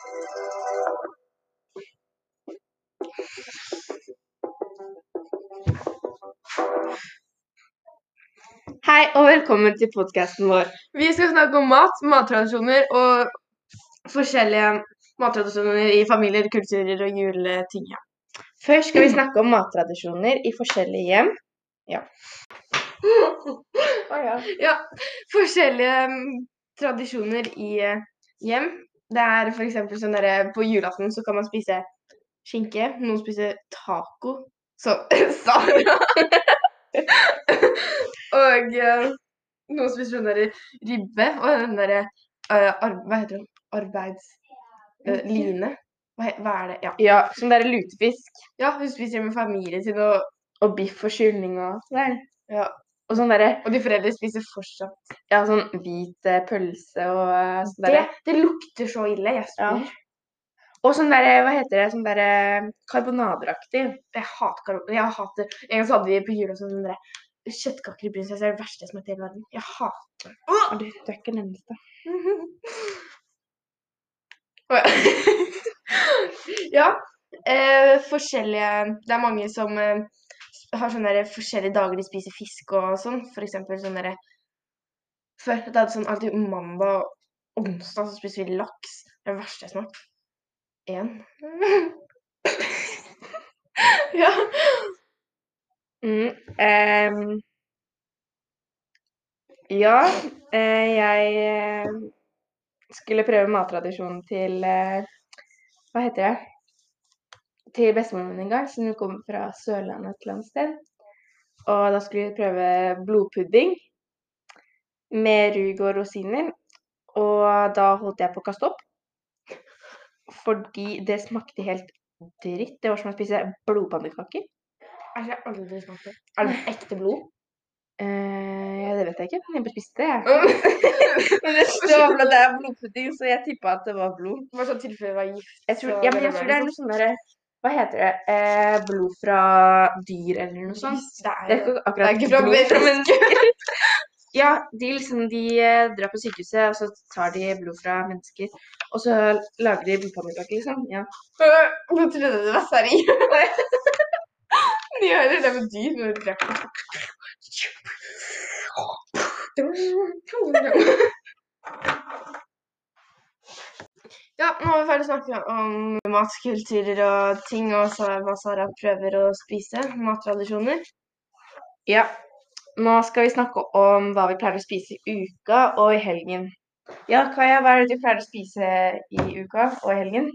Hei og velkommen til podkasten vår. Vi skal snakke om mat, mattradisjoner og forskjellige mattradisjoner i familier, kulturer og juleting. Ja. Først skal vi snakke om mattradisjoner i forskjellige hjem. ja, forskjellige mm, tradisjoner i eh, hjem. Det er f.eks. sånn derre På julaften så kan man spise skinke. Noen spiser taco. Så Sara! og uh, noen spiser sånn derre ribbe. Og den derre uh, Hva heter den? Arbeidsline? Uh. Hva, hva er det? Ja. Ja, som der lutefisk ja, hun spiser med familien sin, og, og biff og kylling og sånn. ja, Og sånn der, og de foreldre spiser fortsatt. Ja, sånn hvit eh, pølse og eh, sånn Det, derre det lukter så ille. Jeg Ja. Og sånn derre Hva heter det? Sånn derre karbonaderaktig. Jeg hater karbonader. Jeg hater En gang så hadde vi på jul også sånn derre Kjøttkaker i prinsesse er det verste som er til i verden. Jeg hater Og du, du er ikke den eneste. Ja. ja. Eh, forskjellige Det er mange som eh, har sånne der forskjellige dager de spiser fisk og sånn. For eksempel sånn derre Før det hadde sånn alltid mandag og onsdag så spiser vi laks. Det er det verste jeg har. Én. ja. Mm, um, ja, eh, jeg eh, skulle prøve mattradisjonen til eh, Hva heter det? Til bestemoren min en gang, siden hun kommer fra Sørlandet et eller annet sted. Og da skulle vi prøve blodpudding med rug og rosiner. Og da holdt jeg på å kaste opp. Fordi det smakte helt dritt. Det var som å spise blodpannekaker. Altså, jeg har aldri smakt det. Er det ekte blod? Eh, ja, det vet jeg ikke. men Jeg bare spiste det, jeg. Men det står vel at det er blodpudding, så jeg tippa at det var blod. Bare sånn tilfelle det var gift. Jeg tror, ja, men jeg tror det er noe sånn derre Hva heter det? Eh, blod fra dyr eller noe sånt. Det Det er er ikke akkurat Det er ikke fra blod fra mennesker. Ja, de liksom de eh, drar på sykehuset, og så tar de blod fra mennesker. Og så lager de blodpannekaker, liksom. Ja. Nå trodde jeg det var seriøs. De hører det med dyr når de dreper. Ja, nå er vi ferdig å snakke om matkulturer og ting, og så hva Sara prøver å spise. Mattradisjoner. ja. Nå skal vi snakke om hva vi pleier å spise i uka og i helgen. Ja, Kaja, hva er det du pleier å spise i uka og i helgen?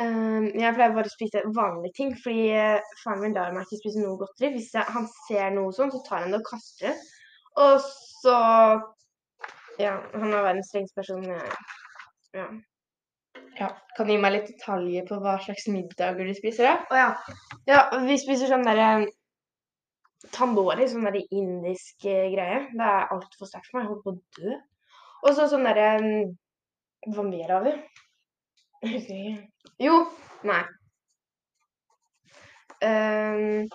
Um, jeg pleier bare å spise vanlige ting, fordi eh, faren min lar meg ikke spise noe godteri. Hvis jeg, han ser noe sånt, så tar han det og kaster det. Og så Ja, han er verdens strengeste person. Jeg, ja. Ja. Kan du gi meg litt detaljer på hva slags middager du spiser? da? Å ja. ja. Vi spiser sånn derre Tandori, sånn derre indisk eh, greie. Det er altfor sterkt for meg. Jeg holder på å dø. Og så sånn derre mm, Hva mer har vi? Jo. Nei. Um,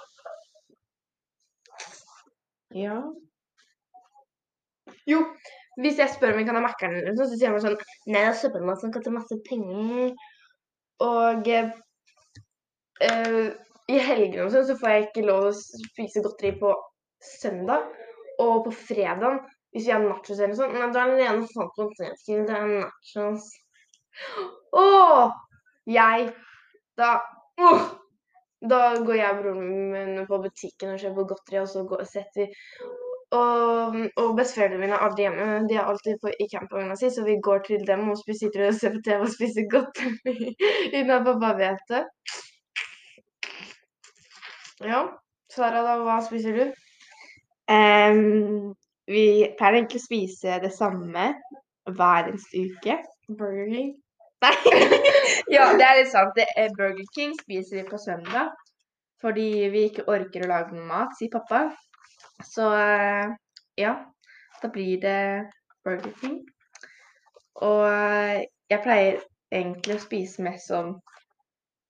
Ja. jo. Hvis jeg spør om vi kan ha Mækkern, eller noe så sier han sånn Nei, det er søppelmat som masse penger. Og eh, i helgene og sånn så får jeg ikke lov å spise godteri på søndag. Og på fredag, hvis vi har nachos eller noe sånt, men da er det ene fant på potetgull, det er nachos. Å! Jeg Da åh, Da går jeg og broren min på butikken og kjøper godteri, og så går, setter vi og, og besteforeldrene mine er aldri hjemme. De er alltid på, i campingvogna si, så vi går til dem og sitter og ser på TV og spiser godteri uten at pappa vet det. Ja. Sara, da, hva spiser du? Um, vi pleier egentlig å spise det samme hver eneste uke. Burger King? Nei. ja, det er litt sant. Det er Burger King spiser vi på søndag. Fordi vi ikke orker å lage noe mat, sier pappa. Så eh, ja, da blir det Burger King. Og eh, jeg pleier egentlig å spise mest sånn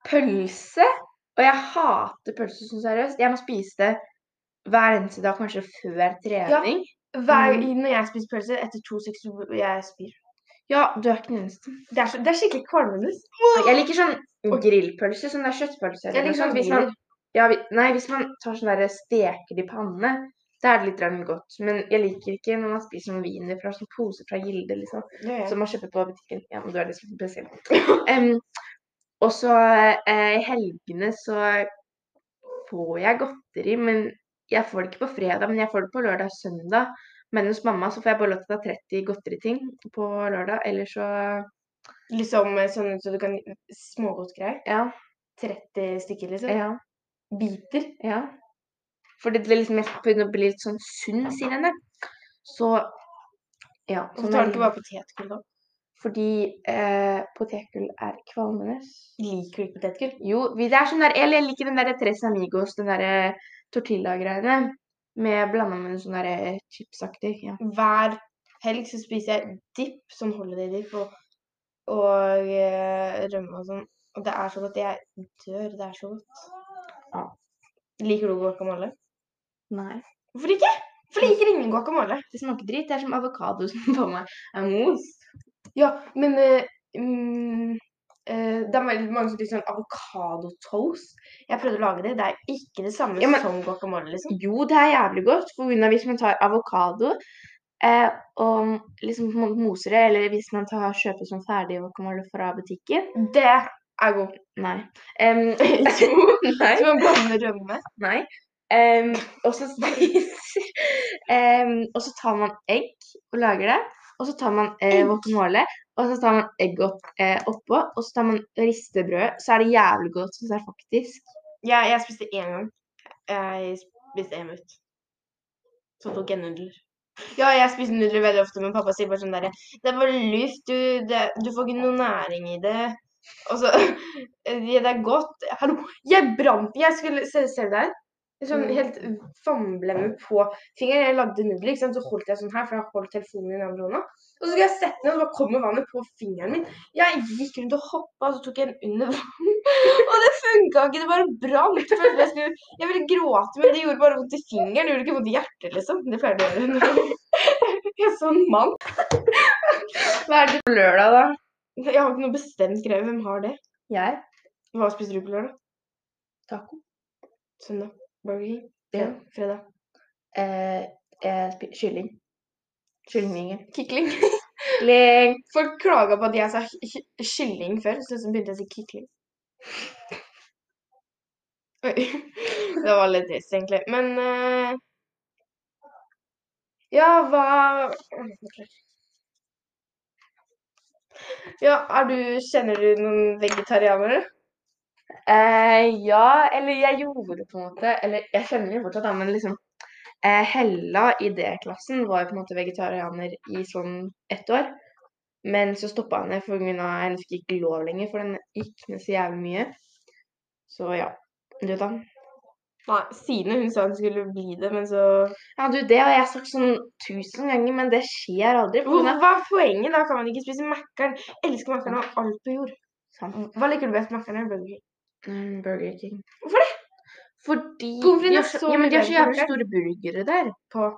pølse. Og jeg hater pølse sånn seriøst. Jeg må spise det hver eneste dag, kanskje før trening. Hver, Mm. Når jeg spiser pølse, etter to sekunder jeg spyr. Ja, du er ikke den eneste. Det er, så, det er skikkelig kvalmende. Jeg liker sånn grillpølse, sånn der kjøttpølse. Jeg liker sånn. Hvis man. Ja, vi, nei, hvis man tar sånn derre steker det i panne, da er det litt godt. Men jeg liker ikke når man spiser sånn wiener fra sånn pose fra Gilde, liksom. Ja, ja. Som man kjøper på butikken. Ja, men du er liksom spesiell. um, og så eh, i helgene så får jeg godteri, men jeg får det ikke på fredag, men jeg får det på lørdag og søndag. Men hos mamma så får jeg bare lov til å ta 30 godteriting på lørdag, eller så Liksom eh, sånn så du kan Smågodtgreier. Ja. 30 stykker, liksom. Ja. Biter. ja. Fordi det er liksom mest begynner å bli litt sånn sunn, sier henne. Så ja. Hvorfor tar du ikke bare potetgull, da? Fordi eh, potetgull er kvalmende. Liker du ikke potetgull? Jo, det er sånn der Eller jeg liker den der Tres Amigos, den der tortilla-greiene. Med blanda med sånn der chipsaktig. Ja. Hver helg så spiser jeg dipp, sånn holiday-dipp, og, og eh, rømme og sånn. Og det er så godt. Jeg dør. Det er så godt. Ja. Liker du guacamole? Nei. Hvorfor ikke? Hvorfor liker ingen guacamole? Det smaker dritt. Det er som avokado som på meg er mos. Ja, men uh, um, uh, det er veldig mange som liker sånn avokadotoast. Jeg prøvde å lage det. Det er ikke det samme Ja, men- som guacamole, liksom. Jo, det er jævlig godt. For grunn av hvis man tar avokado eh, og liksom moser det, eller hvis man tar, kjøper sånn ferdig guacamole fra butikken Det er god. Nei. Um, Jo, nei. Som en blande rømme. Nei. Um, og så spiser em, Og så tar man egg og lager det. Og så tar man eh, guacamole, og så tar man egg opp, eh, oppå. Og så tar man ristebrød. Så er det jævlig godt, syns jeg faktisk. Ja, jeg spiste én gang. Jeg spiste én minutt. Så tok jeg nudler. Ja, jeg spiser nudler veldig ofte, men pappa sier bare sånn derre Det er bare luft, du, det, du får ikke noe næring i det. Og så ja, Det er godt. Hallo, jeg brant Jeg skulle Se, se der? Sånn helt famblemme på fingeren. Jeg lagde nudler, ikke sant? så holdt jeg sånn her, for jeg holdt telefonen i den andre hånda. Og så skulle jeg sette den, og så kommer vannet på fingeren min. Jeg gikk rundt og hoppa, og så tok jeg den under vann. Og det funka ikke, det bare brant. Jeg, skulle, jeg ville gråte, men det gjorde bare vondt i fingeren. Det gjorde ikke vondt i hjertet, liksom. Det pleier det å gjøre. Jeg er sånn mann. Hva er det på lørdag, da? Jeg har ikke noe bestemt greie. Hvem har det? Jeg? Hva spiser du på lørdag? Taco. Søndag? Burger King? Ja. Fredag? Eh, spiser kylling. Kyllingvinger. Kikling. kikling. Folk klaga på at jeg sa kylling før, så så begynte jeg å si kikling. Det var litt trist, egentlig. Men eh, Ja, hva Ja, er du Kjenner du noen vegetarianere? Eh, ja, eller jeg gjorde det på en måte. Eller jeg kjenner det fortsatt, da, men liksom eh, Hella i D-klassen var jo på en måte vegetarianer i sånn ett år. Men så stoppa henne for grunn av Hun fikk ikke lov lenger, for den gikk ned så jævlig mye. Så ja. Du, vet da? Nei, Sine hun sa hun skulle bli det, men så Ja, du, det har jeg sagt sånn tusen ganger, men det skjer aldri. på Hva er poenget? Da kan man ikke spise Mækkern. Elsker Mækkern og alt på jord. Sant. Hva liker du best, Mækkern eller Burger King? Mm, Burger King. Hvorfor det? Fordi de har så, ja, men de har så jævlig store burgere der. På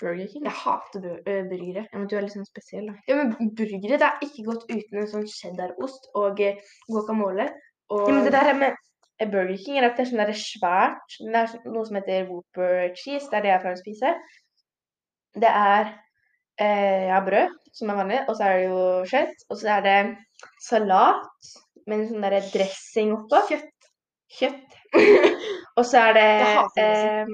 Burger King. Jeg hater bur øh, burgere. Ja, men du er litt sånn spesiell, da. Ja, men burgere det er ikke godt uten en sånn cheddarost og eh, guacamole. Og Ja, men det der er med eh, Burger King er at det er sånn der svært Det er noe som heter Whopper cheese. Det er det jeg pleier å spise. Det er eh, ja, brød, som er vanlig, og så er det jo kjøtt. Og så er det salat med en sånn derre dressing oppå. Kjøtt. Kjøtt. Og så er det Det eh,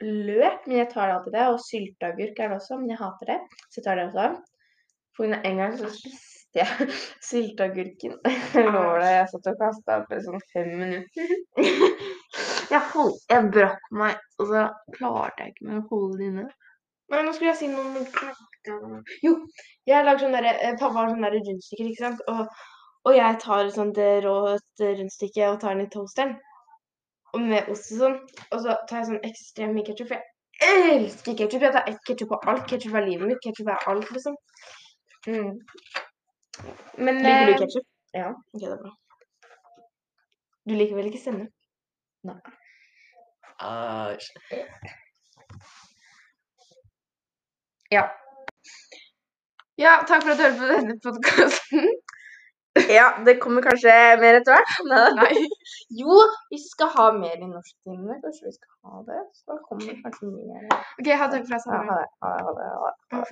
løk, men jeg tar det alltid det. Og sylteagurk er det også, men jeg hater det. Så jeg tar det også. For en gang så spiste jeg sylteagurken. Lover deg, jeg satt og kasta opp i sånn fem minutter. Jeg, hold, jeg brakk meg, og så klarte jeg ikke mer å holde det inne. Nei, nå skulle jeg si noe om Jo, jeg lager sånn derre eh, Pappa har sånn derre rundstykker, ikke sant. Og, og jeg tar et sånt eh, rått rundstykke og tar den i toasteren. Og med ost og sånn. Og så tar jeg sånn ekstremt mye ketsjup. Jeg elsker ketsjup. Jeg tar ketsjup på alt. Ketsjup er livet mitt. Ketsjup er alt, liksom. Mm. Men Liker du eh, ketsjup? ja. Ok, det er bra. Du liker vel ikke sennep? Nei. Æsj. Ja. Ja, takk for at du hørte på denne podkasten. Ja, det kommer kanskje mer etter hvert. Nei. Nei. Jo, vi skal ha mer i norsktimene, kanskje vi skal ha det. Så kommer det kanskje mer. OK, ha for at du Ja, ha det. Ha det. Ha det. Ha det.